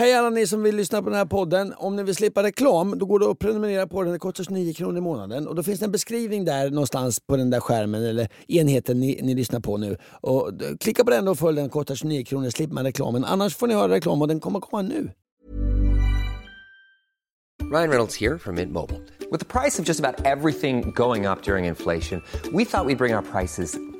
Hej alla ni som vill lyssna på den här podden. Om ni vill slippa reklam då går det att prenumerera på den. Det kostar 29 kronor i månaden. Och då finns det en beskrivning där någonstans på den där skärmen eller enheten ni, ni lyssnar på nu. Och klicka på den och följ den. Det kostar 29 kronor. slipper man reklamen. Annars får ni höra reklam och den kommer komma nu. Ryan Reynolds här från Mint Mobile. Med priset på nästan allt som går upp under inflationen trodde vi att vi skulle bring våra priser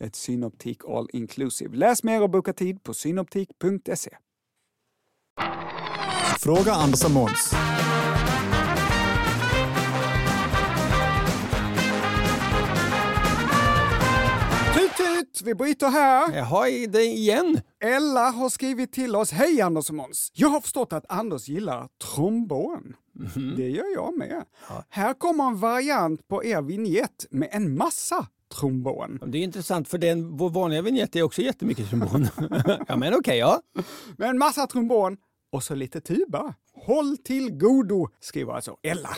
ett Synoptik All Inclusive. Läs mer och boka tid på synoptik.se. Fråga Anders och Måns. Tut tut! Vi bryter här. Jaha, det igen? Ella har skrivit till oss. Hej Anders och Måns! Jag har förstått att Anders gillar trombon. Det gör jag med. Här kommer en variant på er vignett med en massa trombon. Det är intressant för den, vår vanliga vignett är också jättemycket trombon. ja men okej, ja. Med en massa trombon och så lite tuba. Håll till godo, skriver alltså Ella.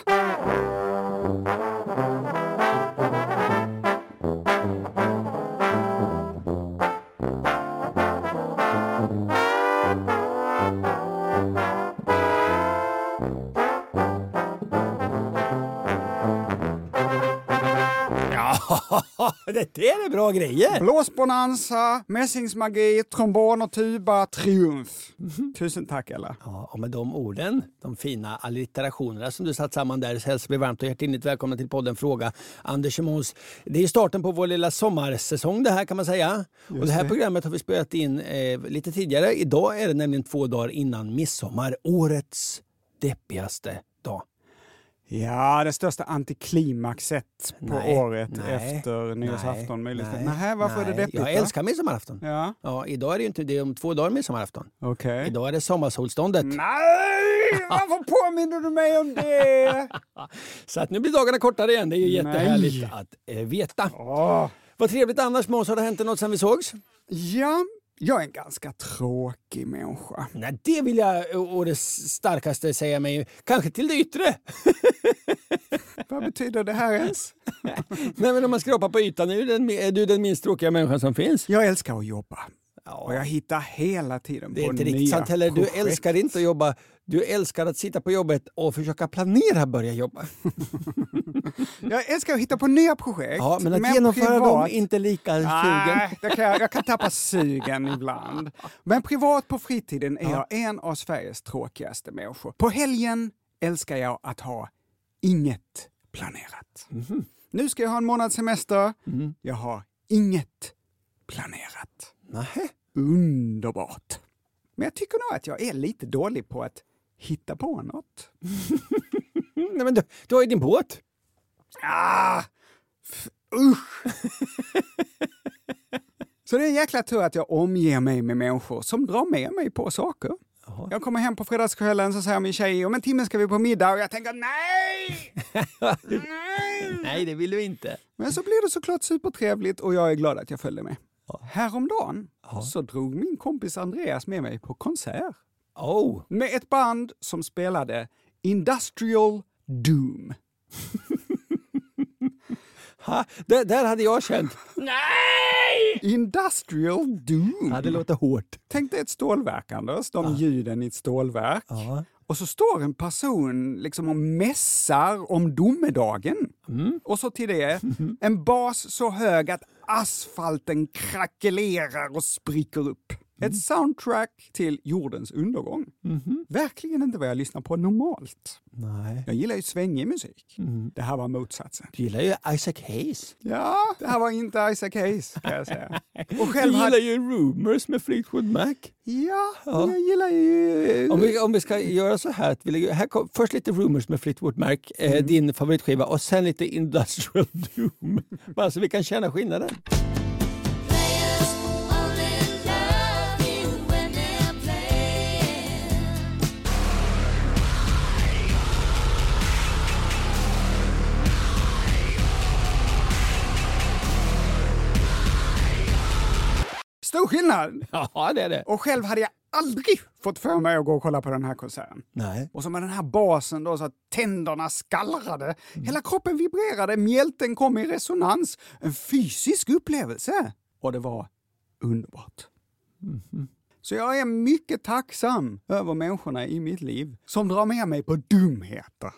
det är bra grejer. Blåsbonanza, mässingsmagi, trombon och tuba, triumf. Tusen tack Ella. Ja, och med de orden, de fina allitterationerna som du satt samman där, så hälsar vi varmt och hjärtligt välkomna till podden Fråga Anders och Måns. Det är starten på vår lilla sommarsäsong det här kan man säga. och det här programmet har vi spelat in eh, lite tidigare. Idag är det nämligen två dagar innan midsommar, årets deppigaste dag. Ja, det största antiklimaxet på Nej, året nej, efter nyårsafton möjligtvis. nej, Nej, varför är det nej. deppigt Jag älskar midsommarafton. Ja, Ja, idag är det inte det är om två dagar midsommarafton. okej. Idag är det sommarsolståndet. Nej! Varför påminner du mig om det? Så att nu blir dagarna kortare igen. Det är ju Nej. jättehärligt att eh, veta. Åh. Vad trevligt annars Måns, har det hänt något sen vi sågs? Ja, jag är en ganska tråkig människa. Nej, det vill jag å det starkaste säga mig. Kanske till det yttre. Vad betyder det här ens? Nej, men om man skrapar på ytan är du den, är du den minst tråkiga människan som finns. Jag älskar att jobba. Och jag hittar hela tiden Det är på inte nya riktigt sant heller. Du projekt. älskar inte att jobba. Du älskar att sitta på jobbet och försöka planera börja jobba. Jag älskar att hitta på nya projekt. Ja, men att genomföra dem privat- är inte lika sugen. Nej, kan jag, jag kan tappa sugen ibland. Men privat på fritiden är jag en av Sveriges tråkigaste människor. På helgen älskar jag att ha inget planerat. Mhm. Nu ska jag ha en månads semester. Mm. Jag har inget planerat. Nähä. Underbart. Men jag tycker nog att jag är lite dålig på att hitta på något. Nej, men du, du har ju din båt. Ah, usch! Så det är en jäkla tur att jag omger mig med människor som drar med mig på saker. Jag kommer hem på fredagskvällen så säger min tjej om en timme ska vi på middag och jag tänker nej! nej! Nej, det vill du inte. Men så blir det såklart supertrevligt och jag är glad att jag följde med. Häromdagen så drog min kompis Andreas med mig på konsert Oh, med ett band som spelade Industrial Doom. Ha, där, där hade jag känt, nej! Industrial Doom. Ja, det låter hårt. Tänk dig ett stålverk, Anders. De ljuden i ett stålverk. Ja. Och så står en person liksom och mässar om domedagen. Mm. Och så till det en bas så hög att asfalten krackelerar och spricker upp. Mm. Ett soundtrack till jordens undergång. Verkligen inte vad jag lyssnar på normalt. Nej. Jag gillar ju svängig musik. Mm. Det här var motsatsen. Du gillar ju Isaac Hayes. Ja, det här var inte Isaac Hayes kan jag säga. Och Du själv gillar hade... ju Rumors med Fleetwood Mac. Ja, jag gillar ju... Om vi, om vi ska göra så här, att vi lägger, här kom, först lite Rumors med Fleetwood Mac, eh, din favoritskiva, och sen lite Industrial Doom. Bara så vi kan känna skillnaden. Stor skillnad! Ja, det är det. Och själv hade jag aldrig fått för mig att gå och kolla på den här konserten. Nej. Och så med den här basen då så att tänderna skallrade, hela kroppen vibrerade, mjälten kom i resonans. En fysisk upplevelse. Och det var underbart. Så jag är mycket tacksam över människorna i mitt liv som drar med mig på dumheter.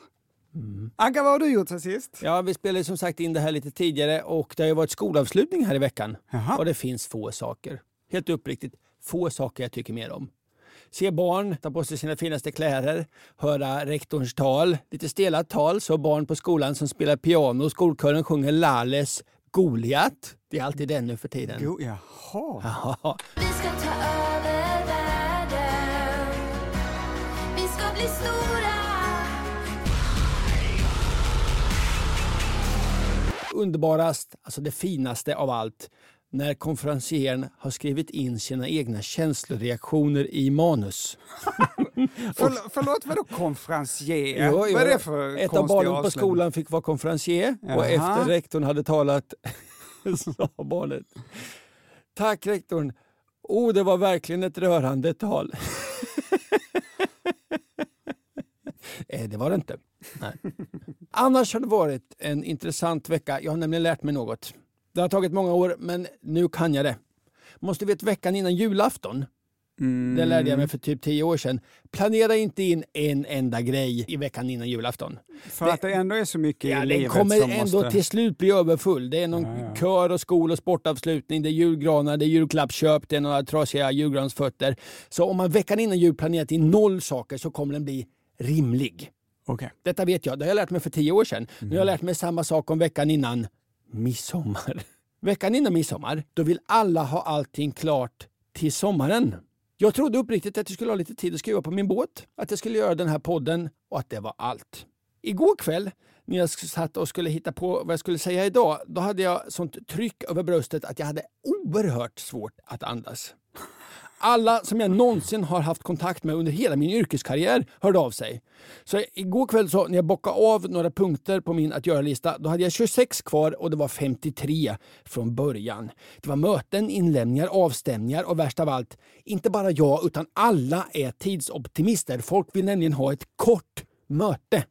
Anka, vad har du gjort sen sist? Ja, vi spelade som sagt in det här lite tidigare och det har ju varit skolavslutning här i veckan. Jaha. Och det finns få saker, helt uppriktigt, få saker jag tycker mer om. Se barn ta på sig sina finaste kläder, höra rektorns tal, lite stela tal, så barn på skolan som spelar piano, skolkören sjunger Lales Goliat. Det är alltid den nu för tiden. Jo, jaha. Ja, Vi ska ta över världen. Vi ska bli stora. Underbarast, alltså det finaste av allt, när konferencieren har skrivit in sina egna känsloreaktioner i manus. Förl- förlåt, vadå konferencier? Jo, Vad jo, är det för Ett av barnen på skolan fick vara konferencier och Jaha. efter rektorn hade talat sa barnet Tack rektorn. Oh, det var verkligen ett rörande tal. Eh, det var det inte. Nej. Annars har det varit en intressant vecka. Jag har nämligen lärt mig något. Det har tagit många år, men nu kan jag det. Måste vet veckan innan julafton. Det lärde jag mig för typ tio år sedan. Planera inte in en enda grej i veckan innan julafton. För att det ändå är så mycket Ja, i den livet kommer som ändå måste... till slut bli överfull. Det är någon Ja, ja. kör och skol och sportavslutning, det är julgranar, det är julklappsköp, det är några trasiga julgransfötter. Så om man veckan innan jul planerat in noll saker så kommer den bli rimlig. Okej. Detta vet jag, det har jag lärt mig för tio år sedan. Nu Mm. har jag lärt mig samma sak om veckan innan midsommar. Veckan innan midsommar, då vill alla ha allting klart till sommaren. Jag trodde uppriktigt att jag skulle ha lite tid att skriva på min båt, att jag skulle göra den här podden och att det var allt. Igår kväll när jag satt och skulle hitta på vad jag skulle säga idag, då hade jag sånt tryck över bröstet att jag hade oerhört svårt att andas. Alla som jag någonsin har haft kontakt med under hela min yrkeskarriär hörde av sig. Så igår kväll så, när jag bockade av några punkter på min att göra-lista, då hade jag 26 kvar och det var 53 från början. Det var möten, inlämningar, avstämningar och värst av allt, inte bara jag utan alla är tidsoptimister. Folk vill nämligen ha ett kort möte.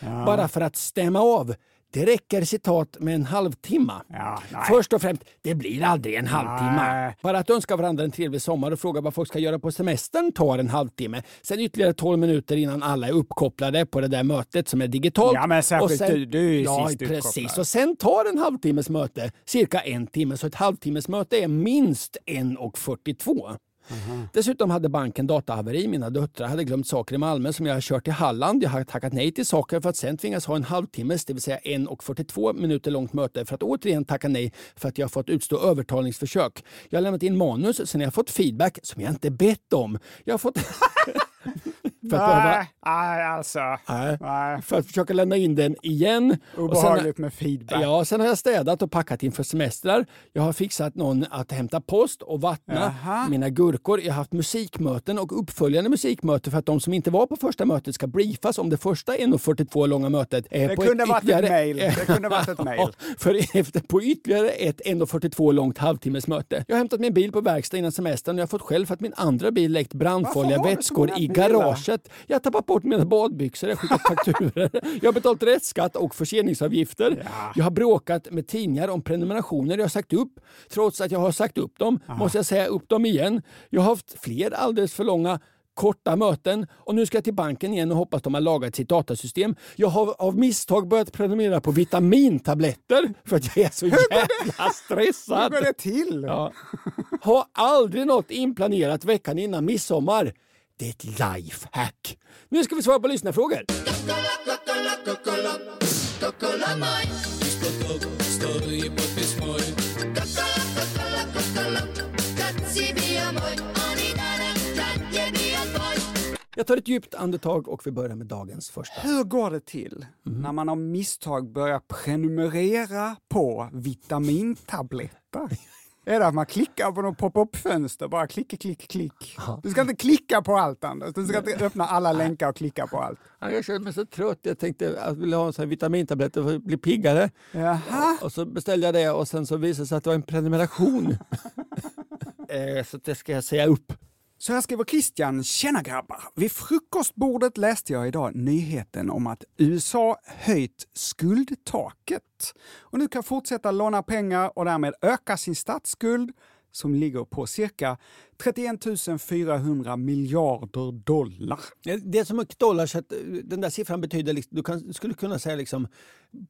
Bara för att stämma av. Det räcker citat med en halvtimme. Ja. Först och främst, det blir aldrig en halvtimme. Bara att önska varandra en trevlig sommar och fråga vad folk ska göra på semestern tar en halvtimme. Sen ytterligare 12 minuter innan alla är uppkopplade på det där mötet som är digitalt. Ja, men särskilt Och du- du är ju ja, sist precis. uppkopplad. Och sen tar en halvtimmes möte cirka en timme. Så ett halvtimmes möte är minst 1.42. Dessutom hade banken datahaveri. Mina döttrar hade glömt saker i Malmö som jag har kört till Halland. Jag har tackat nej till saker för att sen tvingas ha en halvtimmes, det vill säga 1.42 minuter långt möte för att återigen tacka nej för att jag har fått utstå övertalningsförsök. Jag har lämnat in manus, sen har jag fått feedback som jag inte bett om. Jag har fått... för, att behöva... Nej, nej, alltså. Nej. Nej. för att försöka lämna in den igen. Och sen- Obehagligt med feedback. Ja, sen har jag städat och packat inför semestrar. Jag har fixat någon att hämta post och vattna Jaha. mina gurkor. Jag har haft musikmöten och uppföljande musikmöten för att de som inte var på första mötet ska briefas om det första 1.42 långa mötet. är Det kunde ett varit ett ytterligare- mail. Det kunde varit ett mail. Ja, för efter, på ytterligare ett 1.42 långt halvtimmesmöte. Jag har hämtat min bil på verkstad innan semestern och jag har fått själv för att min andra bil läckt brandfarliga vätskor i garaget. Jag har tappat bort mina badbyxor, jag har skickat fakturer. Jag har betalt rättsskatt och förseningsavgifter. Jag har bråkat med tidningar om prenumerationer jag har sagt upp. Trots att jag har sagt upp dem måste jag säga upp dem igen. Jag har haft fler alldeles för långa korta möten och nu ska jag till banken igen och hoppas de har lagat sitt datasystem. Jag har av misstag börjat prenumerera på vitamintabletter för att jag är så jävla stressad. Hur går det till? Ja. Har aldrig något inplanerat veckan innan midsommar. Det är ett lifehack. Nu ska vi svara på lyssnarfrågor. Jag tar ett djupt andetag och vi börjar med dagens första. Hur går det till Mm. när man av misstag börjar prenumerera på vitamintabletter? Är det att man klickar på något pop-up-fönster? Bara klick, klick, klick. Du ska inte klicka på allt Anders. Du ska inte öppna alla länkar och klicka på allt. Ja, Jag kände mig så trött. Jag tänkte att jag ville ha en sån här vitamintabletter för att bli piggare. Jaha. Och så beställde jag det och sen så visade det sig att det var en prenumeration. Eh, så det ska jag säga upp. Så här skriver Christian, tjena grabbar! Vid frukostbordet läste jag idag nyheten om att USA höjt skuldtaket och nu kan fortsätta låna pengar och därmed öka sin statsskuld som ligger på cirka 31 400 miljarder dollar. Det är så mycket dollar så att eh, den där siffran betyder, liksom, du kan, skulle kunna säga liksom,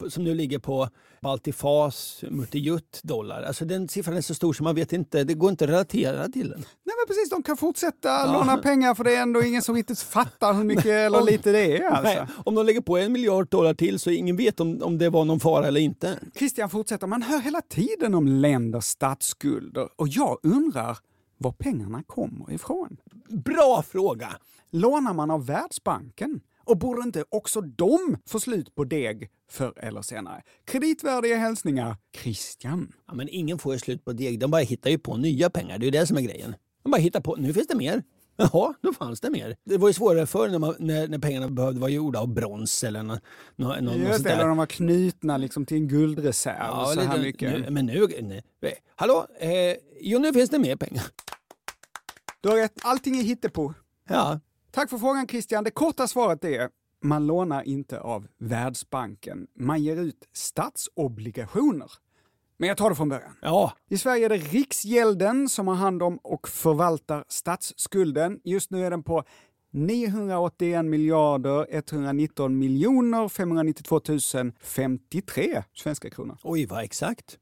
som nu ligger på Baltifas multijutt dollar. Alltså den siffran är så stor så man vet inte, det går inte att relatera till den. Nej men precis, de kan fortsätta låna pengar för det är ändå ingen som riktigt fattar hur mycket eller lite det är. Nej, Alltså. om de lägger på en miljard dollar till så ingen vet om, om det var någon fara eller inte. Christian fortsätter, man hör hela tiden om länders statsskulder och jag undrar var pengarna kommer ifrån. Bra fråga! Lånar man av Världsbanken? Och borde inte också de få slut på deg förr eller senare? Kreditvärdiga hälsningar, Christian. Ja, men ingen får ju slut på deg, de bara hittar ju på nya pengar. Det är ju det som är grejen. De bara hittar på, nu finns det mer. Jaha, då fanns det mer. Det var ju svårare förr när, man, när, när pengarna behövde vara gjorda av brons eller nå, nå, nå, något Just det, när de var knutna liksom till en guldreserv. Ja, så här mycket. Nu, men nu, nu... Hallå? Eh, jo, nu finns det mer pengar. Du har rätt, allting är hittepå. Ja, Tack för frågan Christian. Det korta svaret är man lånar inte av Världsbanken. Man ger ut statsobligationer. Men jag tar det från början. ja. I Sverige är det Riksgälden som har hand om och förvaltar statsskulden. Just nu är den på 981 miljarder 119 miljoner 592 053 svenska kronor. Oj, vad exakt.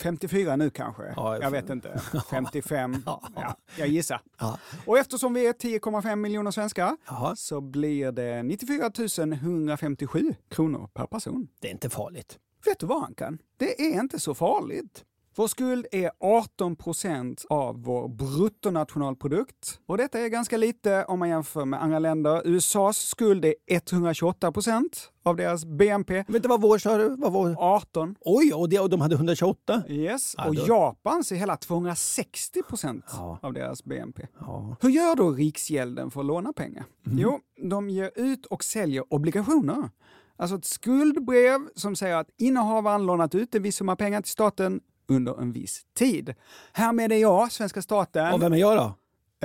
54 nu kanske? Ja, jag vet inte. 55? Ja. Ja, jag gissar. Ja. Och eftersom vi är 10,5 miljoner svenskar så blir det 94 157 kronor per person. Det är inte farligt. Vet du vad Ankan? Det är inte så farligt. Vår skuld är 18 procent av vår bruttonationalprodukt. Och detta är ganska lite om man jämför med andra länder. USAs skuld är 128 procent av deras BNP. Du vad vår sa du? Vad vår? 18. Oj, och, det, och de hade 128? Yes. Ja, och Japans är hela 260 procent Ja. av deras BNP. Ja. Hur gör då Riksgälden för att låna pengar? Mhm. Jo, de ger ut och säljer obligationer. Alltså ett skuldbrev som säger att innehavaren lånat ut en viss summa pengar till staten under en viss tid. Härmed är jag, svenska staten, Och vem är jag då?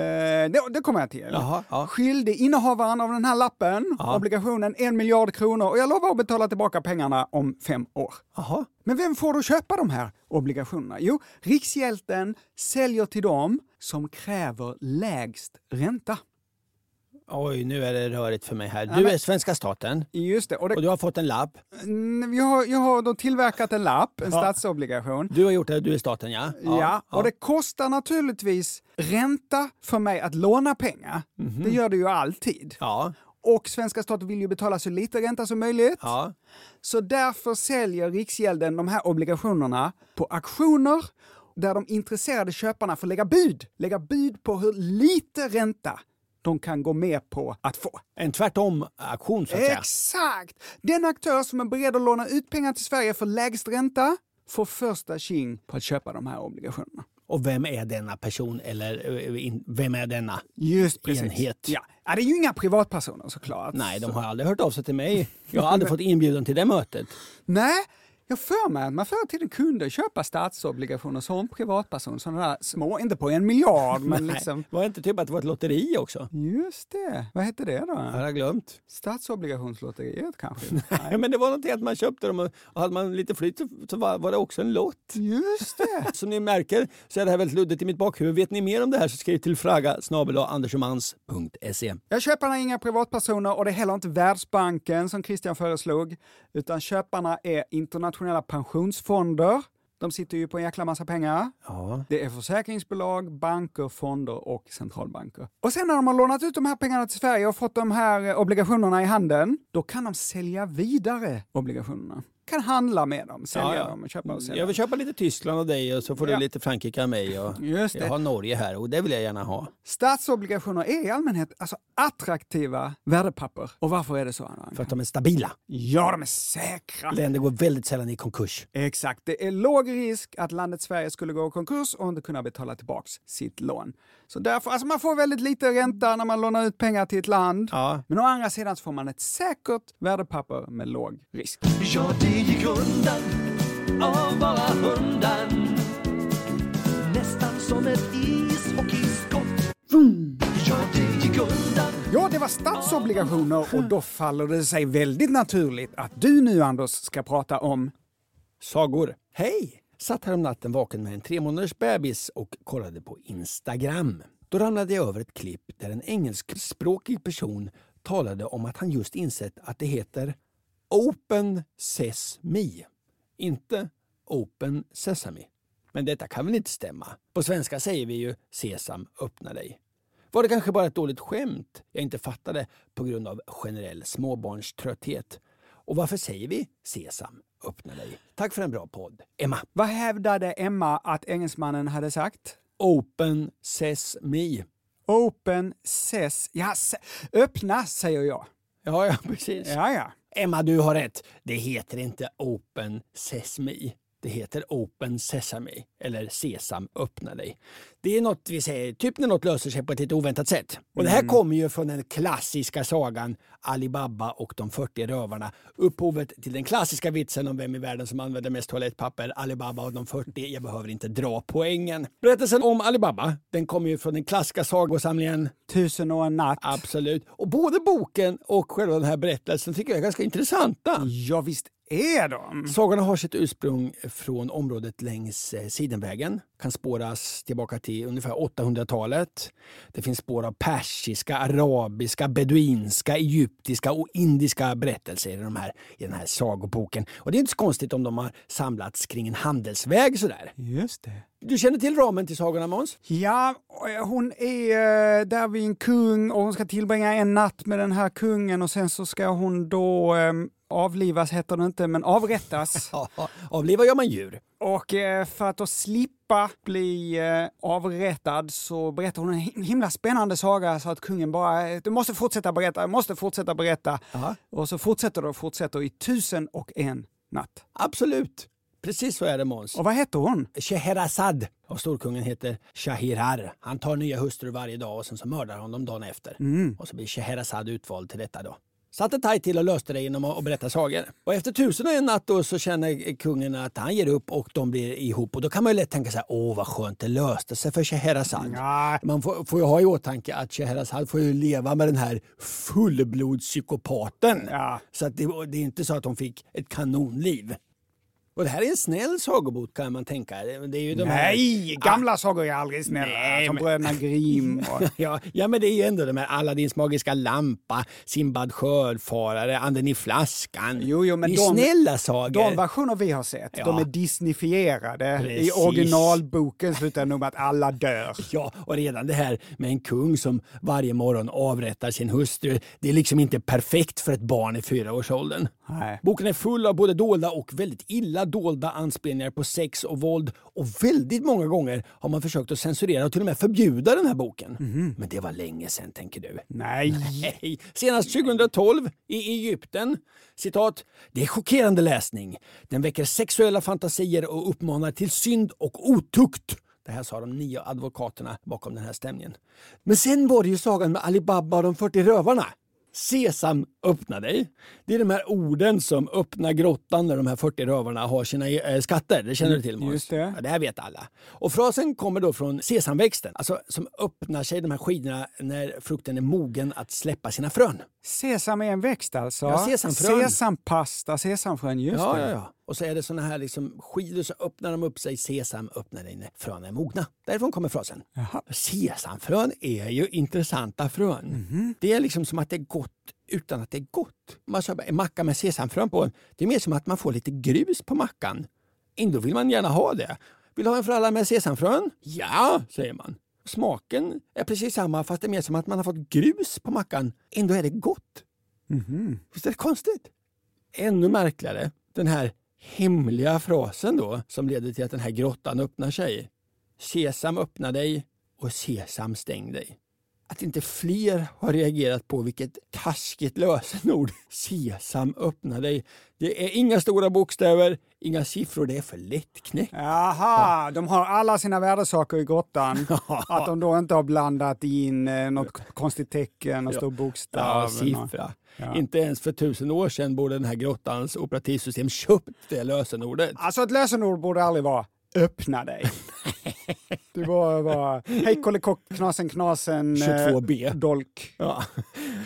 eh, det, det kommer jag till, Jaha, ja. skyldig innehavaren av den här lappen, Ja. obligationen, en miljard kronor och jag lovar att betala tillbaka pengarna om fem år. Jaha. Men vem får då köpa de här obligationerna? Jo, Riksgälden säljer till dem som kräver lägst ränta. Oj, nu är det rörigt för mig här. Du men- är svenska staten Just det. Och och det du har fått en lapp. Mm, jag, har, jag har då tillverkat en lapp, en Ja. statsobligation. Du har gjort det, du är staten ja? Ja, och det kostar naturligtvis ränta för mig att låna pengar. Det gör det ju alltid. Ja, Och svenska staten vill ju betala så lite ränta som möjligt. ja. Så därför säljer Riksgälden de här obligationerna på auktioner där de intresserade köparna får lägga bud. Lägga bud på hur lite ränta de kan gå med på att få. En tvärtom-aktion så att säga. Exakt! Den aktör som är beredd att låna ut pengar till Sverige för lägst ränta får första tjing på att köpa de här obligationerna. Och vem är denna person eller eh, vem är denna? Just precis. Enhet. Ja. ja, det är ju inga privatpersoner såklart. Nej, de har aldrig hört av sig till mig. Jag har aldrig fått inbjudan till det mötet. Nej, Jag för mig att man förr i tiden kunde köpa statsobligationer som privatperson, sådana där små, inte på en miljard, men Nej, liksom. Var det inte typ att det var ett lotteri också? Just det, vad hette det då? Jag har glömt. Statsobligationslotteriet kanske? Nej, men det var någonting att man köpte dem och och hade man lite flyt så, så var, var det också en lott. Just det! Som ni märker så är det här väldigt luddigt i mitt bakhuvud. Vet ni mer om det här så skriv till fraga andersomans.se. Jag köparna är inga privatpersoner och det är heller inte Världsbanken som Christian föreslog, utan köparna är internationella pensionsfonder. De sitter ju på en jäkla massa pengar. Ja. Det är försäkringsbolag, banker, fonder och centralbanker. Och sen när de har lånat ut de här pengarna till Sverige och fått de här obligationerna i handen, då kan de sälja vidare obligationerna. Kan handla med dem, sälja Ja, dem och köpa och sälja. Jag vill köpa lite Tyskland av dig och så får Ja. du lite Frankrike av mig. Och Just det. Jag har Norge här och det vill jag gärna ha. Statsobligationer är i allmänhet alltså attraktiva värdepapper. Och varför är det så? Anna? För att de är stabila. Ja, de är säkra. Länder går väldigt sällan i konkurs. Exakt. Det är låg risk att landet Sverige skulle gå i konkurs och inte kunna betala tillbaks sitt lån. Så därför, alltså man får väldigt lite ränta när man lånar ut pengar till ett land. Ja. Men å andra sidan så får man ett säkert värdepapper med låg risk. Ja, det gick undan av bara hundan Nästan som ett ishockeyskott Ja, det gick undan Ja, det var statsobligationer och då faller det sig väldigt naturligt att du nu, Anders, ska prata om Sagor. Hej! Satt här om natten vaken med en tre månaders bebis och kollade på Instagram. Då ramlade jag över ett klipp där en engelskspråkig person talade om att han just insett att det heter Open Sesame. Inte Open Sesame. Men detta kan väl inte stämma? På svenska säger vi ju Sesam, öppna dig. Var det kanske bara ett dåligt skämt jag inte fattade på grund av generell småbarnströtthet? Och varför säger vi Sesam, öppna dig? Tack för en bra podd. Emma. vad hävdade Emma att engelsmannen hade sagt? Open Sesame. Open ses... Ja, se, öppna, säger jag. Ja, ja, precis. Ja, ja. Emma, du har rätt. Det heter inte Open Sesame. Det heter Open Sesame, eller Sesam, öppna dig. Det är något vi säger, typ när något löser sig på ett lite oväntat sätt. Och det här kommer ju från den klassiska sagan Alibaba och de 40 rövarna. Upphovet till den klassiska vitsen om vem i världen som använder mest toalettpapper, Alibaba och de 40. Jag behöver inte dra poängen. Berättelsen om Alibaba, den kommer ju från den klassiska sagosamlingen Tusen och en natt. Absolut. Och både boken och själva den här berättelsen tycker jag är ganska intressanta. Ja, visst är de. Sagorna har sitt ursprung från området längs eh, Sidenvägen. Kan spåras tillbaka till ungefär 800-talet. Det finns spår av persiska, arabiska, beduinska, egyptiska och indiska berättelser i, de här, i den här sagoboken. Och det är inte så konstigt om de har samlats kring en handelsväg sådär. Just det. Du känner till ramen till sagorna Måns? Ja, och hon är eh, där vid en kung och hon ska tillbringa en natt med den här kungen och sen så ska hon då eh, avlivas, heter det inte, men avrättas. Ja, avlivar gör man djur. Och eh, för att då slippa bli eh, avrättad så berättar hon en him- himla spännande saga så att kungen bara, eh, du måste fortsätta berätta, du måste fortsätta berätta. Aha. Och så fortsätter det och fortsätter i tusen och en natt. Absolut. Precis så är det Måns. Och vad heter hon? Scheherazad och storkungen heter Shahirar. Han tar nya hustrur varje dag och sen så mördar han dem dagen efter. Och så blir Scheherazad utvald till detta då. Satte tajt till och löste det genom att berätta sagor. Och efter tusen och en natt då så känner kungen att han ger upp och de blir ihop. Och då kan man ju lätt tänka så här, åh vad skönt det löste sig för Scheherazad. Ja. Man får, får ju ha i åtanke att Scheherazad får ju leva med den här fullblodspsykopaten. Ja. Så att det, det är inte så att de fick ett kanonliv. Och det här är en snäll sagobok kan man tänka. Det är ju de här- Nej, gamla sagor är aldrig snälla. Nej, som men- Bröderna Grimm. Och... Ja, ja, men det är ju ändå de här Aladdins magiska lampa, Simbad skördfarare, Anden i flaskan. Jo, jo, men det är de- snälla sagor. De versioner vi har sett, Ja. de är disneyfierade. I Precis. originalboken slutar nog med att alla dör. Ja, och redan det här med en kung som varje morgon avrättar sin hustru, det är liksom inte perfekt för ett barn i fyraårsåldern. Nej. Boken är full av både dolda och väldigt illa dolda anspelningar på sex och våld och väldigt många gånger har man försökt att censurera och till och med förbjuda den här boken. Men det var länge sedan tänker du. Nej. Nej. Senast 2012 i Egypten. Citat. Det är chockerande läsning. Den väcker sexuella fantasier och uppmanar till synd och otukt. Det här sa de nio advokaterna bakom den här stämningen. Men sen var det ju sagan med Alibaba och de 40 rövarna. Sesam, öppna dig. Det är de här orden som öppnar grottan när de här 40 rövarna har sina eh, skatter. Det känner du till Måns? just det. Ja, det här vet alla. Och frasen kommer då från sesamväxten, alltså som öppnar sig de här skidorna när frukten är mogen att släppa sina frön. Sesam är en växt alltså? Ja, sesamfrön. Sesampasta, sesamfrön, just Ja, det. ja, ja. Och så är det såna här liksom skidor så öppnar de upp sig. Sesam öppnar dig frön är mogna. Därifrån kommer frasen. Jaha. Sesamfrön är ju intressanta frön. Mhm. Det är liksom som att det är gott utan att det är gott. Man kör en macka med sesamfrön på. Det är mer som att man får lite grus på mackan. Ändå vill man gärna ha det. Vill du ha en fralla med sesamfrön? Ja, säger man. Smaken är precis samma fast det är mer som att man har fått grus på mackan. Ändå är det gott. Visst är det konstigt? Ännu märkligare, den här hemliga frasen då som leder till att den här grottan öppnar sig. Sesam öppna dig och sesam stäng dig. Att inte fler har reagerat på vilket taskigt lösenord sesam öppna dig. Det är inga stora bokstäver, inga siffror, det är för lättknäckt. Jaha, de har alla sina värdesaker i grottan. Att de då inte har blandat in eh, något konstigt tecken och stor bokstav. Ja, siffra. Ja. Inte ens för tusen år sedan borde den här grottans operativsystem köpt det lösenordet. Alltså ett lösenord borde aldrig vara öppna dig. Det borde vara hej kollekock, knasen knasen, eh, 22B. dolk. Ja.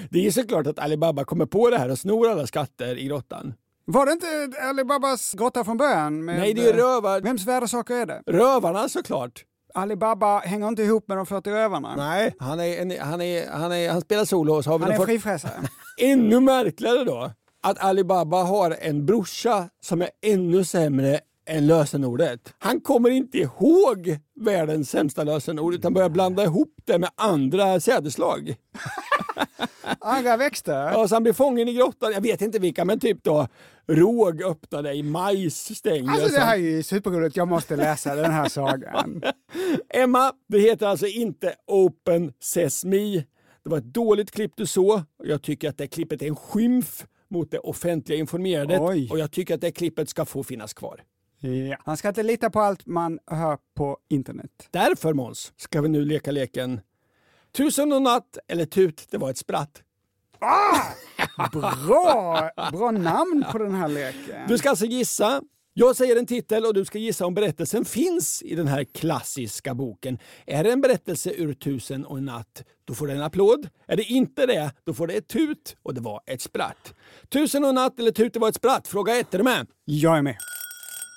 Det är såklart att Alibaba kommer på det här och snor alla skatter i grottan. Var det inte Alibabas grotta från början? Med, Nej, det är eh, rövar. Vems värdesaker är det? Rövarna såklart. Alibaba hänger inte ihop med de 40 rövarna. Nej, han, är, en, han, är, han, är, han spelar solo och så har vi Han är fått- frifräsare. Ännu märkligare då, att Alibaba har en brorsa som är ännu sämre än lösenordet. Han kommer inte ihåg världens sämsta lösenord utan börjar blanda ihop det med andra sädeslag. Andra växter. Ja, så han blir fången i grottan. Jag vet inte vilka, men typ då råg öppna dig, majs stänger. Alltså det här är ju superroligt, jag måste läsa den här sagan. Emma, det heter alltså inte Open Sesame. Det var ett dåligt klipp du såg. Jag tycker att det klippet är en skymf mot det offentliga informerandet Oj. och jag tycker att det klippet ska få finnas kvar. Ja. Man ska inte lita på allt man hör på internet. Därför Måns, ska vi nu leka leken Tusen och natt eller Tut, det var ett spratt. Bra, bra namn på den här leken. Du ska alltså gissa. Jag säger en titel och du ska gissa om berättelsen finns i den här klassiska boken. Är det en berättelse ur Tusen och en natt, då får det en applåd. Är det inte det, då får det ett tut och det var ett spratt. Tusen och en natt eller Tut, det var ett spratt. Fråga ett, är du med? Jag är med.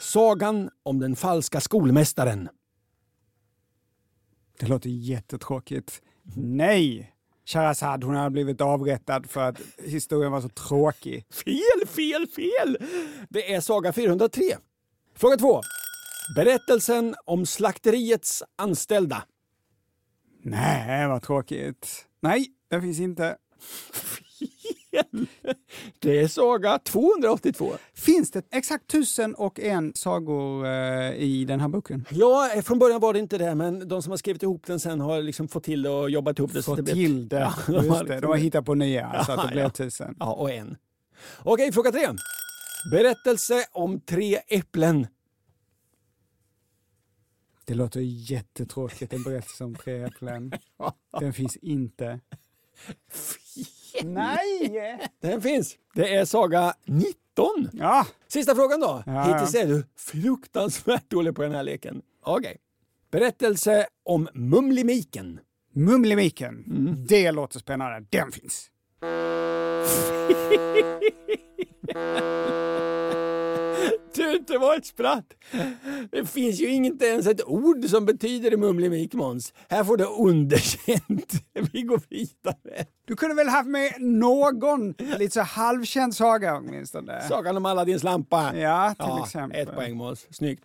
Sagan om den falska skolmästaren. Det låter jättetråkigt. Nej! Shahrazad, hon har blivit avrättad för att historien var så tråkig. Fel, fel, fel! Det är saga 403. Fråga två. Berättelsen om slakteriets anställda. Nej, vad tråkigt. Nej, det finns inte. Det är saga 282. Finns det exakt tusen och en sagor eh, i den här boken? Ja, eh, från början var det inte det, men de som har skrivit ihop den sen har liksom fått till det och jobbat ihop det. så Få det blev- till det. Ja, de har Just det. liksom- De har hittat på nya så att det Ja, blir ja. tusen. Ja, och en. Okej, fråga tre. Berättelse om tre äpplen. Det låter jättetråkigt, en berättelse om tre äpplen. Den finns inte. Nej! Den finns. Det är saga 19. Ja, Sista frågan då. Ja, Hittills är du fruktansvärt dålig på den här leken. Okej. Berättelse om Mumlimiken. Mumlimiken. Det låter spännande. Den finns. Du, det var ett spratt. Det finns ju inte ens ett ord som betyder Mumlimik, Måns. Här får du underkänt. Vi går vidare. Du kunde väl haft med någon lite så halvkänd saga åtminstone? Sagan om Aladdins lampa. Ja, till Ja, exempel. ett poäng, Måns. Snyggt.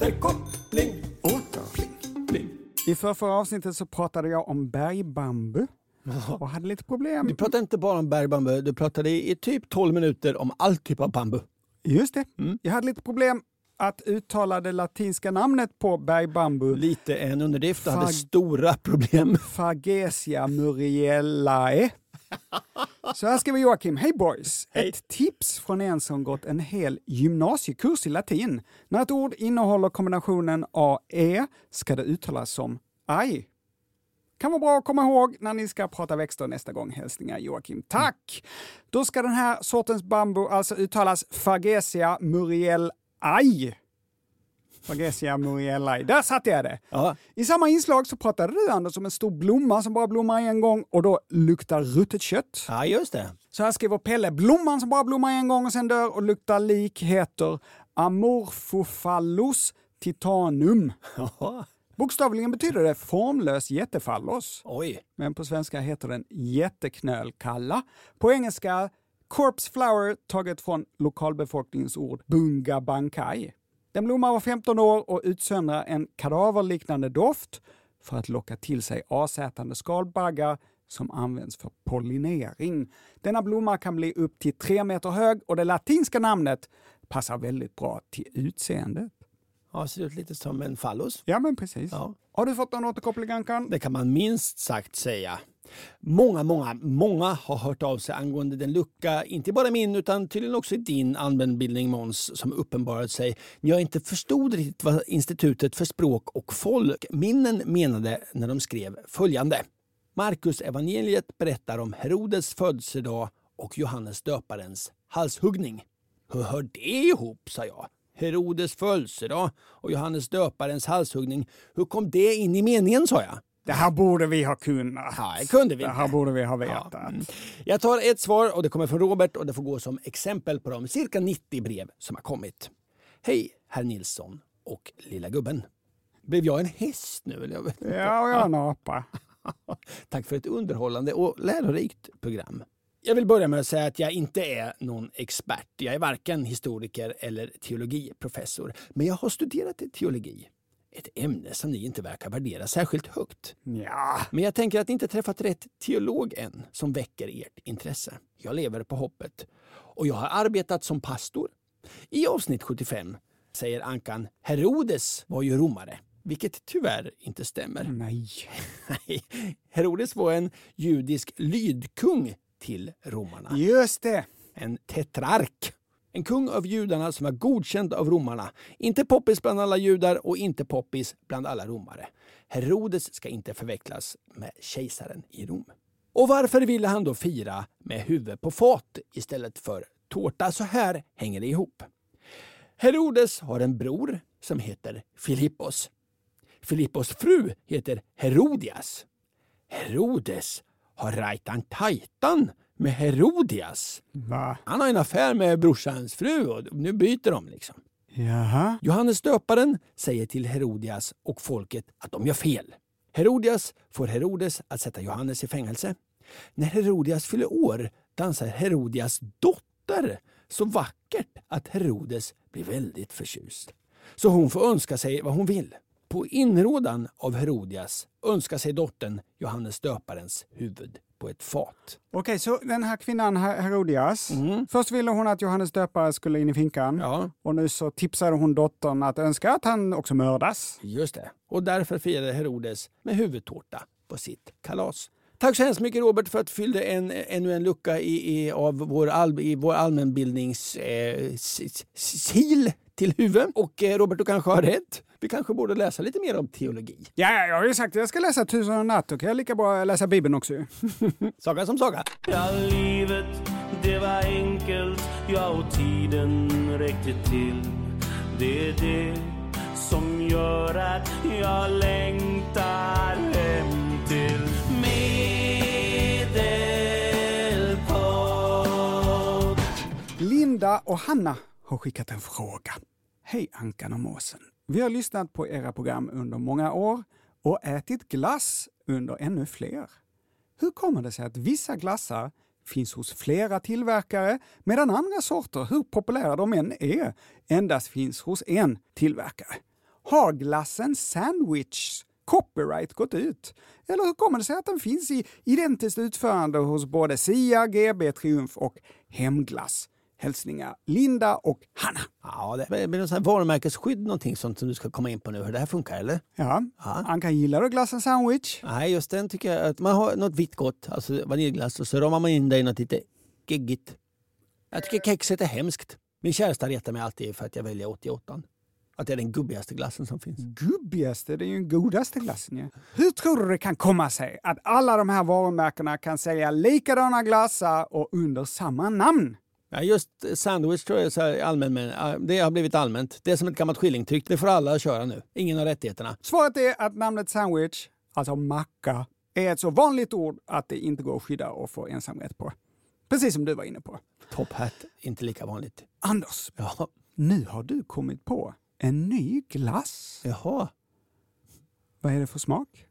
Åter, åter, Återkoppling. åter. Pling, pling. I förra avsnittet så pratade jag om bergbambu och hade lite problem. Du pratade inte bara om bergbambu, du pratade i typ 12 minuter om all typ av bambu. Just det. Jag hade lite problem att uttala det latinska namnet på bergbambu. Lite en underdrift och hade stora problem. Fagesia muriellae. Så här skriver Joakim. Hej boys! Ett tips från en som gått en hel gymnasiekurs i latin. När ett ord innehåller kombinationen a-e ska det uttalas som aj. Kan vara bra att komma ihåg när ni ska prata växter nästa gång. Hälsningar Joakim. Tack! Då ska den här sortens bambu alltså uttalas Fagesia muriellae. Fagesia muriellae. Där satte jag det! Ja. I samma inslag så pratade du Anders om en stor blomma som bara blommar en gång och då luktar ruttet kött. ja, just det. Så här skriver Pelle, blomman som bara blommar en gång och sen dör och luktar lik heter Amorphophallus titanum. Jaha. Bokstavligen betyder det formlös jättefallos. Oj. Men på svenska heter den jätteknölkalla. På engelska corpse flower taget från lokalbefolkningens ord bunga bankai. Den blommar var 15 år och utsöndrar en kadaverliknande doft för att locka till sig asätande skalbaggar som används för pollinering. Denna blomma kan bli upp till 3 meter hög och det latinska namnet passar väldigt bra till utseendet. Ja, ser ut lite som en fallos. Ja, men precis. Ja. Har du fått någon återkoppling, Ankan? Det kan man minst sagt säga. Många, många, många har hört av sig angående den lucka, inte bara min utan tydligen också i din allmänbildning Måns, som uppenbarat sig när jag inte förstod riktigt vad Institutet för språk och folkminnen menade när de skrev följande. Markus evangeliet berättar om Herodes födelsedag och Johannes döparens halshuggning. Hur hör det ihop, sa jag. Herodes födelsedag och Johannes döparens halshuggning. Hur kom det in i meningen, sa jag. Det här borde vi ha kunnat. Ja, det kunde vi Det här borde vi ha Ja, vetat. mm. Jag tar ett svar och det kommer från Robert och det får gå som exempel på de cirka 90 brev som har kommit. Hej herr Nilsson och lilla gubben. Blev jag en häst nu? Eller jag vet inte. Ja, och jag är en apa. Tack för ett underhållande och lärorikt program. Jag vill börja med att säga att jag inte är någon expert. Jag är varken historiker eller teologiprofessor. Men jag har studerat teologi. Ett ämne som ni inte verkar värdera särskilt högt. Ja, Men jag tänker att ni inte träffat rätt teolog än som väcker ert intresse. Jag lever på hoppet. Och jag har arbetat som pastor. I avsnitt 75 säger Ankan Herodes var ju romare, vilket tyvärr inte stämmer. nej. Herodes var en judisk lydkung till romarna. Just det. En tetrark. En kung av judarna som var godkänd av romarna. Inte poppis bland alla judar och inte poppis bland alla romare. Herodes ska inte förväxlas med kejsaren i Rom. Och varför ville han då fira med huvud på fat istället för tårta? Så här hänger det ihop. Herodes har en bror som heter Filippos. Filippos fru heter Herodias. Herodes har rajtan tajtan med Herodias. Va? Han har en affär med brorsans fru och nu byter de liksom. Jaha. Johannes döparen säger till Herodias och folket att de gör fel. Herodias får Herodes att sätta Johannes i fängelse. När Herodias fyller år dansar Herodias dotter så vackert att Herodes blir väldigt förtjust. Så hon får önska sig vad hon vill. På inrådan av Herodias önskar sig dottern Johannes döparens huvud på ett fat. Okej, så den här kvinnan Her- Herodias, först ville hon att Johannes döpare skulle in i finkan Ja. och nu så tipsade hon dottern att önska att han också mördas. Just det. Och därför firade Herodes med huvudtårta på sitt kalas. Tack så hemskt mycket Robert för att du fyllde en, ännu en lucka i, i, av vår, all, i vår allmänbildnings eh, till huvud. Och eh, Robert, du kanske har rätt. Vi kanske borde läsa lite mer om teologi. Ja, jag har ju sagt att jag ska läsa Tusen och en natt, då kan jag lika bra läsa Bibeln också ju. Saga som saga. Ja, livet det var enkelt, ja och tiden räckte till. Det är det som gör att jag längtar hem till Medelpad. Linda och Hanna har skickat en fråga. Hej Ankan och Måsen. Vi har lyssnat på era program under många år och ätit glass under ännu fler. Hur kommer det sig att vissa glassar finns hos flera tillverkare medan andra sorter, hur populära de än är, endast finns hos en tillverkare? Har glassen sandwich copyright gått ut? Eller hur kommer det sig att den finns i identiskt utförande hos både Sia, GB, Triumf och Hemglass? Hälsningar Linda och Hanna. Ja, det blir något varumärkesskydd, någonting sånt som du ska komma in på nu. Hur det här funkar eller? Ja, Ankan gillar du glassen sandwich? Nej, just den tycker jag att man har något vitt gott, alltså vaniljglass och så ramar man in det i något lite geggigt. Jag tycker kexet är hemskt. Min käresta retar mig alltid för att jag väljer 88. Att det är den gubbigaste glassen som finns. Gubbigaste, det är ju den godaste glassen ju. Hur tror du det kan komma sig att alla de här varumärkena kan sälja likadana glassar och under samma namn? Ja, just sandwich tror jag är så här allmän, men det har blivit allmänt. Det är som ett gammalt skillingtryck. Det får alla köra nu. Ingen har rättigheterna. Svaret är att namnet sandwich, alltså macka, är ett så vanligt ord att det inte går att skydda och få ensamrätt på. Precis som du var inne på. Top hat, inte lika vanligt. Anders, Ja, nu har du kommit på en ny glass. jaha. Vad är det för smak?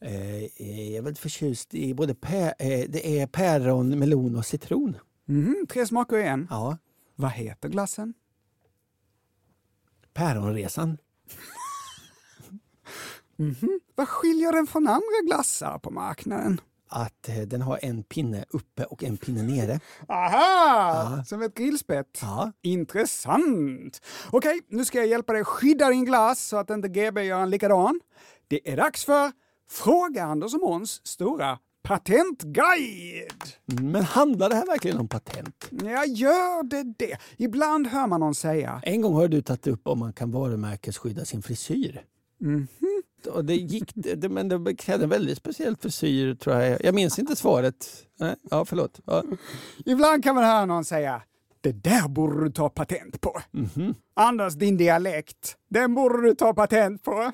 Eh, jag är väldigt förtjust i både pä, eh, det är päron, melon och citron. Mhm, tre smaker i en. Ja, Vad heter glassen? päronresan. Vad skiljer den från andra glassar på marknaden? Att eh, den har en pinne uppe och en pinne nere. Aha! Som ett grillspett. Ja. Intressant! Okej, nu ska jag hjälpa dig skydda din glass så att inte GB gör en likadan. Det är dags för Fråga Anders och Måns stora patentguide! Men handlar det här verkligen om patent? Ja, gör det det? Ibland hör man någon säga En gång har du tagit upp om man kan varumärkesskydda sin frisyr. Mhm. Och det gick, det, men det krävde en väldigt speciell frisyr tror jag. Jag minns inte svaret. Nej, ja, förlåt. Ja. Ibland kan man höra någon säga det där borde du ta patent på. Mhm. Anders, din dialekt, den borde du ta patent på.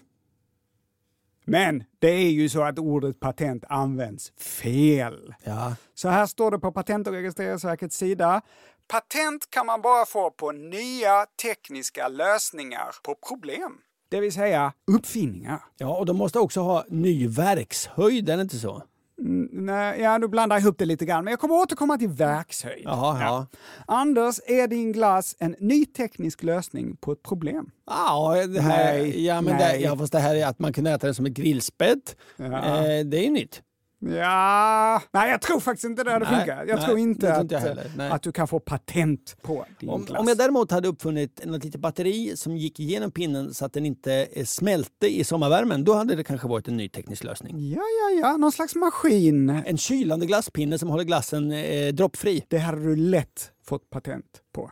Men det är ju så att ordet patent används fel. Ja. Så här står det på Patent och registreringsverkets sida. Patent kan man bara få på nya tekniska lösningar på problem. Det vill säga uppfinningar. ja, och de måste också ha ny verkshöjd, är det inte så? Nej, ja, du blandar ihop det lite grann, men jag kommer återkomma till verkshöjd. Jaha, ja. Anders, är din glass en ny teknisk lösning på ett problem? Ja, det här, Nej, ja, men nej. Det, ja, fast det här är att man kan äta det som ett grillspett. Ja. Eh, det är ju nytt. Ja, nej jag tror faktiskt inte det hade Nej, funkat. Jag nej, tror inte att, jag att du kan få patent på din Om, glass. om jag däremot hade uppfunnit något litet batteri som gick igenom pinnen så att den inte eh, smälte i sommarvärmen, då hade det kanske varit en ny teknisk lösning. Ja, ja, ja, någon slags maskin. En kylande glasspinne som håller glassen eh, droppfri. Det hade du lätt fått patent på.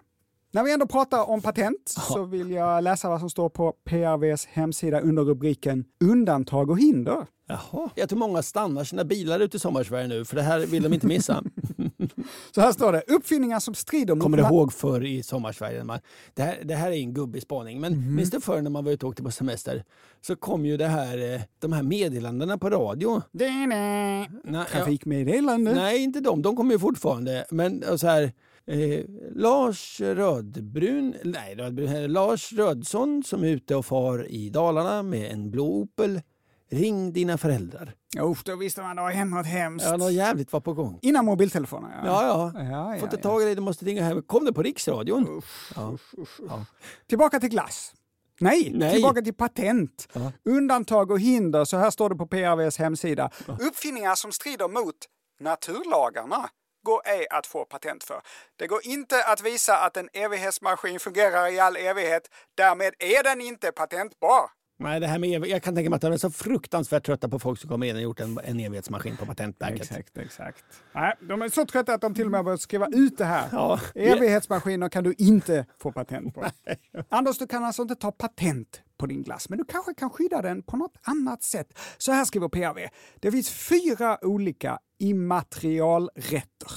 När vi ändå pratar om patent så vill jag läsa vad som står på PRVs hemsida under rubriken Undantag och hinder. Jaha. Jag tror många stannar sina bilar ute i Sommarsverige nu, för det här vill de inte missa. Så här står det, uppfinningar som strider mot... Kommer du ihåg förr i Sommarsverige? Man, det, här, det här är en gubbig spaning, men Mhm. minns du förr när man var ute och åkte på semester? Så kom ju det här, eh, de här meddelandena på radio. Det, det. Nej, Trafikmeddelande. Nej, inte de. De kommer ju fortfarande. Men och så här, eh, Lars Rödbrun, nej, Rödbrun, eh, Lars Rödsson som är ute och far i Dalarna med en blå Opel Ring dina föräldrar. Usch, då visste man det har hänt något hemskt. Ja, något jävligt var på gång. Innan mobiltelefonen, ja. Ja, ja. ja, Får inte ja. tag i dig, du måste ringa hem. Kom det på Riksradion? Ja. Ja. Tillbaka till glass. Nej, Nej. tillbaka till patent. Ja. Undantag och hinder, så här står det på PRVs hemsida. Uppfinningar som strider mot naturlagarna går ej att få patent för. Det går inte att visa att en evighetsmaskin fungerar i all evighet. Därmed är den inte patentbar. Nej, det här med ev- jag kan tänka mig att de är så fruktansvärt trötta på folk som kommer in och gjort en, en evighetsmaskin på Patentverket. Exakt, exakt. Nej, de är så trötta att de till och med börjat skriva ut det här. Ja. Evighetsmaskiner kan du inte få patent på. Anders, du kan alltså inte ta patent på din glass, men du kanske kan skydda den på något annat sätt. Så här skriver PRV. Det finns fyra olika immaterialrätter.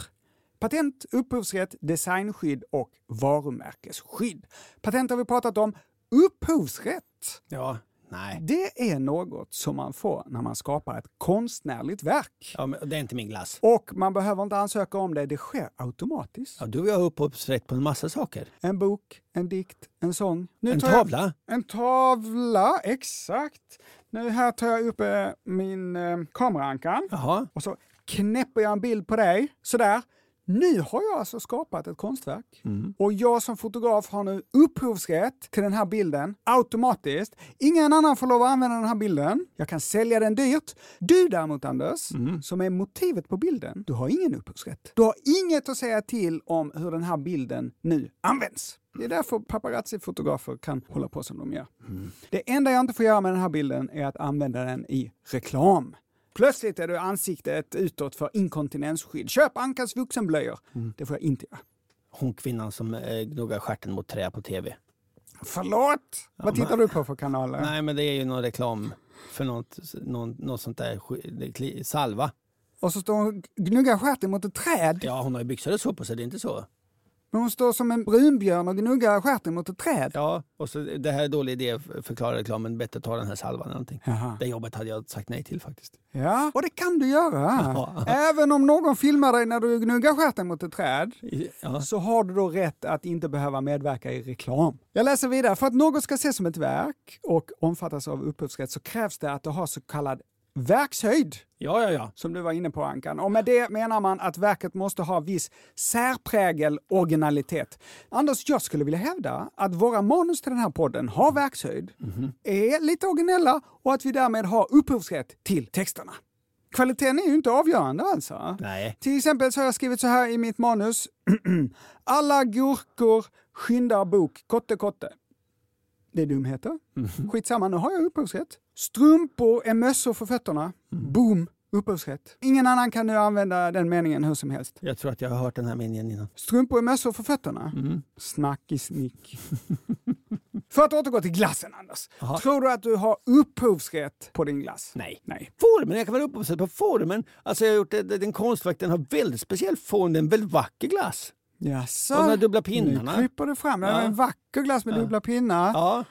Patent, upphovsrätt, designskydd och varumärkesskydd. Patent har vi pratat om. Upphovsrätt Ja, nej. det är något som man får när man skapar ett konstnärligt verk. Ja, det är inte min glass. Och man behöver inte ansöka om det, det sker automatiskt. Ja, du och jag har upphovsrätt på en massa saker. En bok, en dikt, en sång. Nu En tar jag- tavla? En tavla, exakt. Nu här tar jag upp eh, min eh, kameraankan Jaha. och så knäpper jag en bild på dig. Sådär. Nu har jag alltså skapat ett konstverk Mm. och jag som fotograf har nu upphovsrätt till den här bilden automatiskt. Ingen annan får lov att använda den här bilden. Jag kan sälja den dyrt. Du däremot Anders, Mm. som är motivet på bilden, du har ingen upphovsrätt. Du har inget att säga till om hur den här bilden nu används. Det är därför paparazzi-fotografer kan hålla på som de gör. Det enda jag inte får göra med den här bilden är att använda den i reklam. Plötsligt är du ansiktet utåt för inkontinensskydd. Köp Ankas vuxenblöjor. Det får jag inte göra. Hon kvinnan som eh, gnuggar stjärten mot trä på tv. Förlåt! Vad tittar du på för kanaler? Nej, men det är ju någon reklam för något, någon, något sånt där salva. Och så står hon och gnuggar stjärten mot ett träd. Ja, hon har ju byxor och så på sig, det är inte så? Men hon står som en brunbjörn och gnuggar stjärten mot ett träd. Ja, och så det här är dålig idé, förklarar reklamen. Bättre ta den här salvan eller någonting. Jaha. Det jobbet hade jag sagt nej till faktiskt. Ja, och det kan du göra. Ja. Även om någon filmar dig när du gnuggar stjärten mot ett träd Ja. så har du då rätt att inte behöva medverka i reklam. Jag läser vidare. För att något ska ses som ett verk och omfattas av upphovsrätt så krävs det att det har så kallad verkshöjd. Ja, ja, ja. Som du var inne på Ankan. Och med det menar man att verket måste ha viss särprägel, originalitet. Anders, jag skulle vilja hävda att våra manus till den här podden har verkshöjd, är lite originella och att vi därmed har upphovsrätt till texterna. Kvaliteten är ju inte avgörande alltså. Nej. Till exempel så har jag skrivit så här i mitt manus. Alla gurkor skyndar bok, kotte kotte. Det är dumheter. Skitsamma, nu har jag upphovsrätt. Strumpor är mössor för fötterna. Boom, upphovsrätt. Ingen annan kan nu använda den meningen hur som helst. Jag tror att jag har hört den här meningen innan. Strumpor är mössor för fötterna. Snackisnick. för att återgå till glassen, Anders. Jaha. Tror du att du har upphovsrätt på din glass? Nej. Nej. Formen, jag kan väl upphovsrätt på formen. Alltså jag har gjort det, den konstverk, den har väldigt speciell form, det är en väldigt vacker glass. Jaså? Och de här dubbla pinnarna. Nu kryper du fram. Det är Ja. en vacker glass med dubbla pinnar. Ja,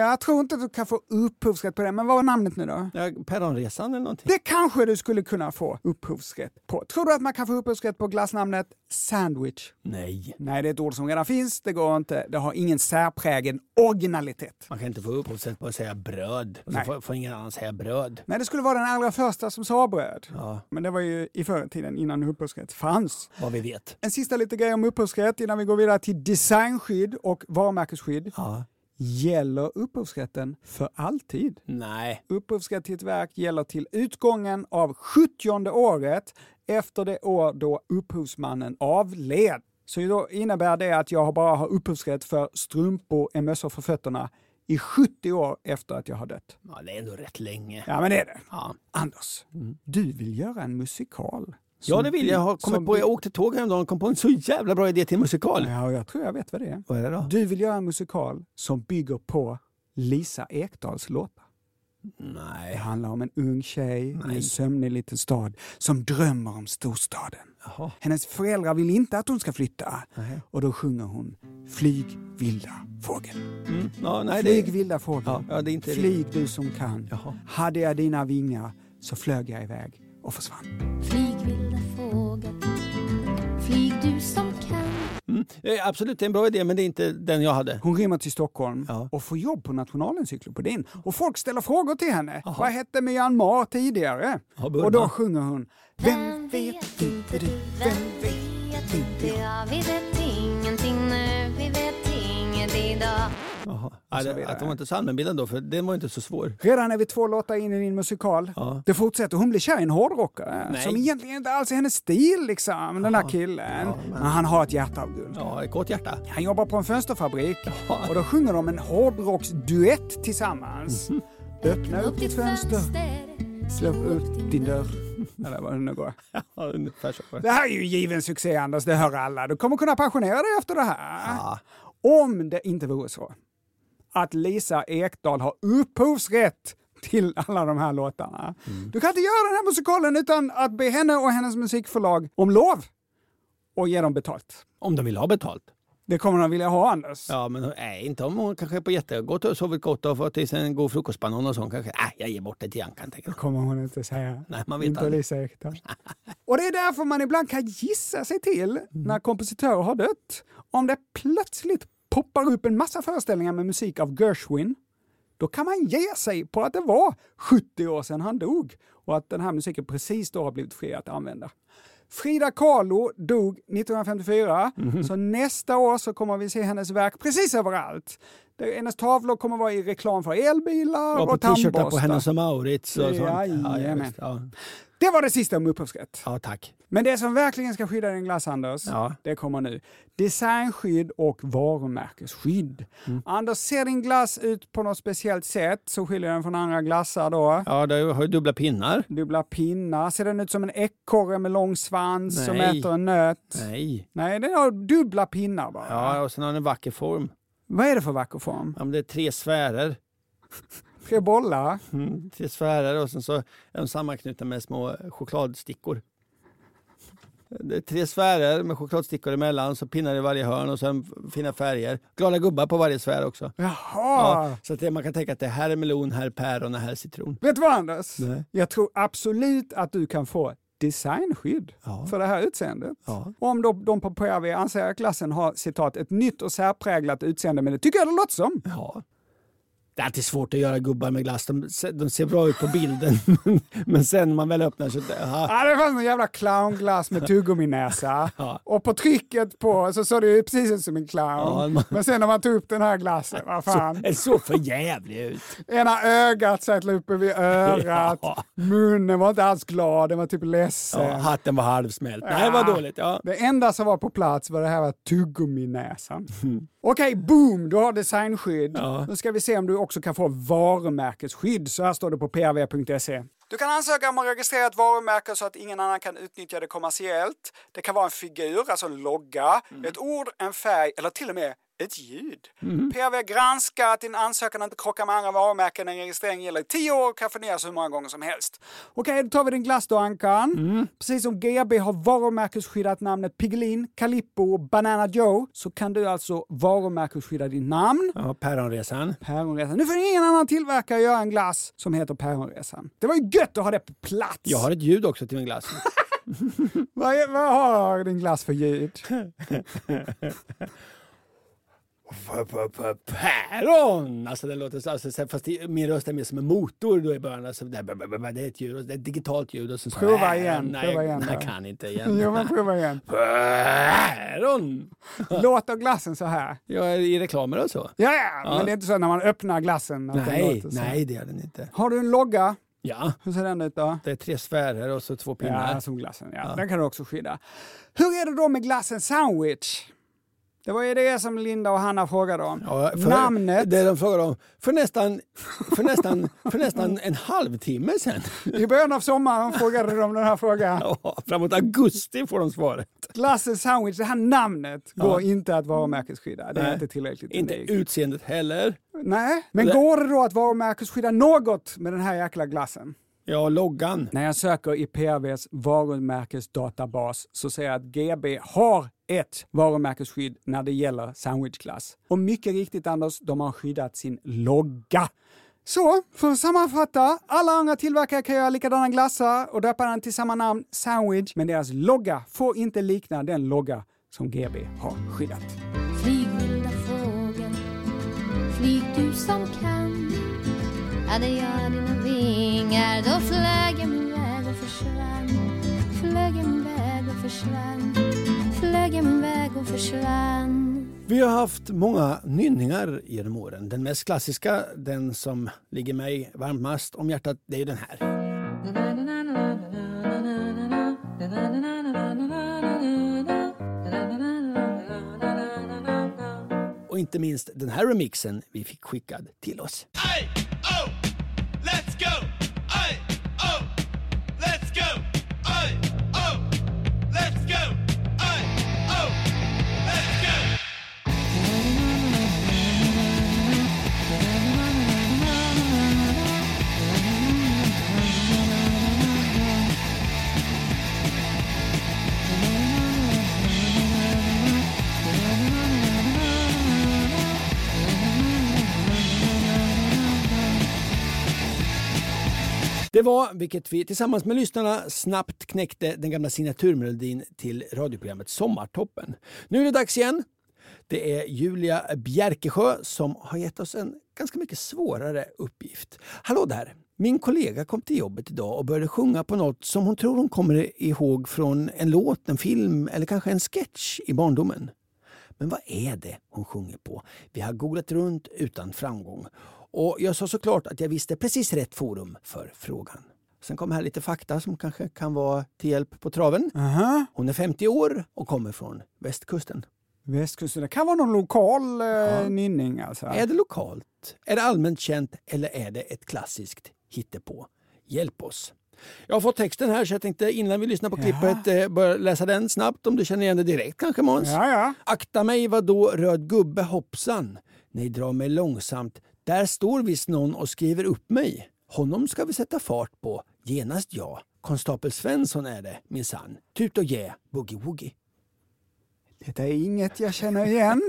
Jag tror inte att du kan få upphovsrätt på det, men vad var namnet nu då? ja Perronresan eller någonting. Det kanske du skulle kunna få upphovsrätt på. Tror du att man kan få upphovsrätt på glassnamnet sandwich? Nej, Nej, det är ett ord som redan finns. Det går inte. Det har ingen särprägen originalitet. man kan inte få upphovsrätt på att säga bröd. Och så Nej. får, får ingen annan säga bröd. Nej, det skulle vara den allra första som sa bröd. Ja, Men det var ju i förr i tiden innan upphovsrätt fanns. vad vi vet. En sista lite grej om upphovsrätt innan vi går vidare till designskydd och varumärkesskydd. Ja. Gäller upphovsrätten för alltid? Nej, Upphovsrätt till ett verk gäller till utgången av 70 året efter det år då upphovsmannen avled. Så då innebär det att jag bara har upphovsrätt för strumpor och mössor för fötterna i 70 år efter att jag har dött. ja, det är ändå rätt länge. Ja, men det är det. Ja, Anders, du vill göra en musikal. Ja det vill jag. Jag har kommit på. Jag åkte tåg häromdagen och kom på en så jävla bra idé till musikal. Ja, jag tror jag vet vad det är. Vad är det då? Du vill göra en musikal som bygger på Lisa Ekdahls låtar. Det Nej. handlar om en ung tjej i Nej. en sömnig liten stad som drömmer om storstaden. Jaha. Hennes föräldrar vill inte att hon ska flytta Nej. och då sjunger hon Flyg vilda fågel. Mm. Ja, nej, Flyg det... vilda fågel. Ja, ja, det är inte Flyg du som kan. Jaha. Hade jag dina vingar så flög jag iväg och försvann. Som kan Mm. Eh, Absolut, det är en bra idé, men det är inte den jag hade. Hon rymmer till Stockholm och får jobb på Nationalencyklopedin. Och folk ställer frågor till henne. Vad hette Myanmar tidigare? Ja, och då sjunger hon Vem vet inte du, vem vet inte jag? Ja, vi vet ingenting nu, vi vet inget idag. Jaha. Ja, det, att hon var inte allmänbildad då, för den var inte så svår. Redan är vi två låtar in i din musikal. Ja. Det fortsätter. Hon blir kär i en hårdrockare Nej. som egentligen inte alls är hennes stil, liksom, den här killen. men... han har ett hjärta av guld. Ja, ett gott hjärta. Han jobbar på en fönsterfabrik och då sjunger de en hårdrocksduett tillsammans. Mhm. Öppna upp ditt fönster, släpp upp din dörr. Eller vad det nu går. Ja, ungefär så. Det här är ju given succé Anders, det hör alla. Du kommer kunna pensionera dig efter det här. Om det inte vore så att Lisa Ekdahl har upphovsrätt till alla de här låtarna. Du kan inte göra den här musikalen utan att be henne och hennes musikförlag om lov och ge dem betalt. Om de vill ha betalt. Det kommer de vilja ha Anders. Ja, men nej, inte om hon kanske är på jättegott och sovit gott och fått i sig en god frukostbanan och sånt kanske. Nej, jag ger bort det till Jankan. Det kommer hon inte säga. Nej, man vet inte aldrig. Lisa Ekdahl. och det är därför man ibland kan gissa sig till, när kompositörer har dött, om det plötsligt poppar upp en massa föreställningar med musik av Gershwin, då kan man ge sig på att det var 70 år sedan han dog och att den här musiken precis då har blivit fri att använda. Frida Kahlo dog 1954, så nästa år så kommer vi se hennes verk precis överallt. Det- Hennes tavlor kommer vara i reklam för elbilar Och på och t-shirtar på tandborstar. Hennes och Mauritz och sånt. Ja, ja, Jajamän. visst. ja. Det var det sista om upphovsrätt. ja, tack. Men det som verkligen ska skydda din glass, Anders, Ja. det kommer nu. Designskydd och varumärkesskydd. Mm. Anders, ser din glass ut på något speciellt sätt så skiljer den från andra glassar då. Ja, det har ju dubbla pinnar. Dubbla pinnar. Ser den ut som en ekorre med lång svans som Nej. äter en nöt? Nej. Nej, den har dubbla pinnar bara. Ja, och sen har den en vacker form. Vad är det för vacker form? Ja, men det är tre sfärer. Tre bollar? Mm, tre sfärer och sen så är de sammanknutna med små chokladstickor. Det är tre sfärer med chokladstickor emellan, så pinnar i varje hörn och sen fina färger. Glada gubbar på varje sfär också. Jaha! Ja, så att det, man kan tänka att det här är melon, här är päron och här är citron. Vet du vad Anders? Nej. Jag tror absolut att du kan få designskydd Ja. för det här utseendet. Ja. Om då, de på PRV anser att klassen har citat ett nytt och särpräglat utseende, men det tycker jag det låter som. Ja. Det är alltid svårt att göra gubbar med glass. De, de ser bra ut på bilden, men sen när man väl öppnar så... Aha. Ja, det fanns en jävla clownglass med tuggumminäsa. Ja. Och på trycket på så såg det ju precis ut som en clown. Ja, man- Men sen när man tog upp den här glassen, vad fan. Det såg för jävligt ut. Ena ögat satt uppe vid örat. Ja. Munnen var inte alls glad, den var typ ledsen. Ja, hatten var halvsmält. Nej, det var dåligt. Ja. Det enda som var på plats var det här tuggumminäsan. Okej, boom, du har designskydd. Ja. Nu ska vi se om du också kan få varumärkesskydd. Så här står det på prv.se. Du kan ansöka om att registrera ett varumärke så att ingen annan kan utnyttja det kommersiellt. Det kan vara en figur, alltså en logga, ett ord, en färg eller till och med ett ljud. PRV granskar att din ansökan inte krockar med andra varumärken. En registrering gäller i tio år och kan förnyas hur många gånger som helst. Okej, då tar vi din glass då Ankan. Precis som GB har varumärkesskyddat namnet Piggelin, Calippo och Banana Joe så kan du alltså varumärkesskydda ditt namn. Ja, Päronresan. Päronresan. Nu får ingen annan tillverkare göra en glass som heter Päronresan. Det var ju gött att ha det på plats. Jag har ett ljud också till min glass. Vad, är- vad har din glass för ljud? Päron! Alltså det låter så, alltså, så- fast det, min röst är mer som en motor då i början. Alltså, det, det är ett ljud, det är ett digitalt ljud. Och så, Prova igen, Nej, prova igen jag kan inte igen. Jo, men prova igen. Päron! Låter glassen så här? Är i reklamer och så. Ja, ja, men det är inte så när man öppnar glassen. Nej, låter så. nej det är den inte. Har du en logga? Ja, Hur ser den ut då? det är tre sfärer och så två pinnar. Ja, som glassen. Ja. Den kan du också skydda. Hur är det då med glassen sandwich? Det var ju det som Linda och Hanna frågade om. Ja, för- Namnet. Det de frågade om för nästan, för nästan, för nästan en halvtimme sedan. I början av sommaren frågade de den här frågan. Ja, framåt augusti får de svaret. Glassen sandwich, det här namnet går inte att varumärkesskydda. Det är Nej. inte tillräckligt Inte unikt. utseendet heller. Nej, men Det- går det då att varumärkesskydda något med den här jäkla glassen? Ja, loggan. När jag söker i PRVs varumärkesdatabas så ser jag att GB har ett varumärkesskydd när det gäller sandwichglass. Och mycket riktigt Anders, de har skyddat sin logga. Så, för att sammanfatta, alla andra tillverkare kan göra likadana glassar och döpa den till samma namn, sandwich, men deras logga får inte likna den logga som GB har skyddat. Flyg fågel, flyg du som kan Hade jag dina vingar då flög jag min väg och försvann Flög jag min väg och försvann Flög jag min väg och försvann Vi har haft många nynningar genom åren. Den mest klassiska, den som ligger mig varmast om hjärtat, det är ju den här. Och inte minst den här remixen vi fick skickad till oss. Let's Det var, vilket vi tillsammans med lyssnarna snabbt knäckte, den gamla signaturmelodin till radioprogrammet Sommartoppen. Nu är det dags igen. Det är Julia Bjerkesjö som har gett oss en ganska mycket svårare uppgift. Hallå där! Min kollega kom till jobbet idag och började sjunga på något som hon tror hon kommer ihåg från en låt, en film eller kanske en sketch i barndomen. Men vad är det hon sjunger på? Vi har googlat runt utan framgång. Och jag sa såklart att jag visste precis rätt forum för frågan. Sen kommer här lite fakta som kanske kan vara till hjälp på traven. Hon är 50 år och kommer från västkusten. Västkusten, det kan vara någon lokal eh, nynning alltså. Är det lokalt? Är det allmänt känt eller är det ett klassiskt hittepå? Hjälp oss! Jag har fått texten här så jag tänkte innan vi lyssnar på klippet eh, börja läsa den snabbt om du känner igen det direkt kanske Måns? Ja, ja. Akta mig vad då röd gubbe hoppsan. Nej, dra mig långsamt. Där står visst någon och skriver upp mig. Honom ska vi sätta fart på. Genast ja. Konstapel Svensson är det minsann. Tut och jä, boogie-woogie. Detta är inget jag känner igen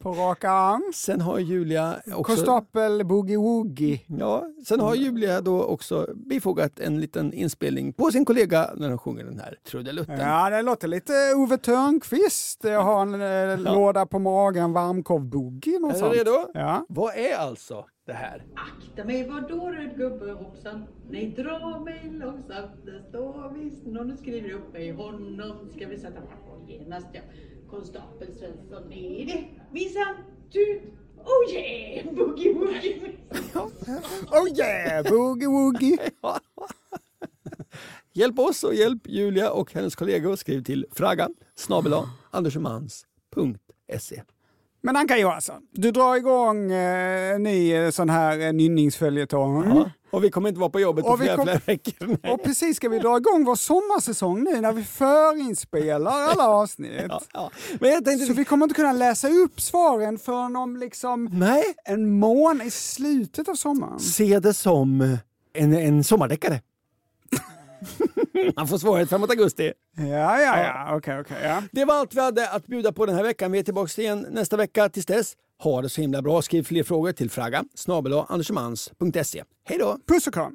på raka arm. Sen har Julia också... Konstapel Boogie Woogie. Ja, sen har Julia då också bifogat en liten inspelning på sin kollega när hon sjunger den här trudelutten. Ja, det låter lite Ove Thörnqvist. Jag har en eh, låda på magen, varmkorv Boogie. Är du redo? Ja. Vad är alltså det här? Akta mig vadå röd gubbe hoppsan Nej dra mig långsamt Det står visst någon och skriver upp mig Honom ska vi sätta på genast ja Konstapel Svensson är det Minsann tut Oh yeah boogie woogie Oh yeah, Boogie Woogie. Hjälp oss och hjälp Julia och hennes kollegor. Skriv till fragan snabel andersömans.se. Men Anka Johansson, du drar igång eh, en ny eh, sån här eh, nynningsföljetong. Ja, och vi kommer inte vara på jobbet på flera, kom- flera veckor. Nej. Och precis ska vi dra igång vår sommarsäsong nu när vi förinspelar alla avsnitt. Ja, ja. Men jag tänkte, Så vi kommer inte kunna läsa upp svaren förrän om liksom nej, en månad i slutet av sommaren. se det som en, en sommardeckare. Man får svaret framåt augusti. Ja, ja, ja, okej, okej. ja. Det var allt vi hade att bjuda på den här veckan. Vi är tillbaka igen nästa vecka. Tills dess, ha det så himla bra. Skriv fler frågor till fraga snabel. Hej då! Puss och kram!